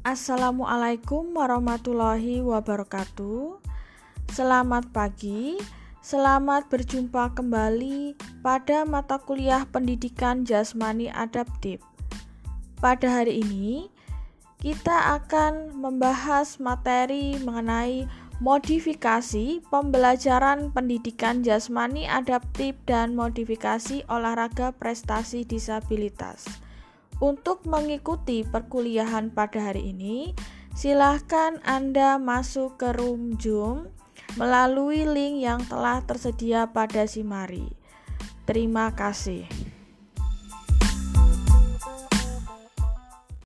Assalamualaikum warahmatullahi wabarakatuh. Selamat pagi. Selamat berjumpa kembali pada mata kuliah Pendidikan Jasmani Adaptif. Pada hari ini, kita akan membahas materi mengenai modifikasi pembelajaran pendidikan jasmani adaptif dan modifikasi olahraga prestasi disabilitas. Untuk mengikuti perkuliahan pada hari ini, silahkan Anda masuk ke room Zoom melalui link yang telah tersedia pada Simari. Terima kasih.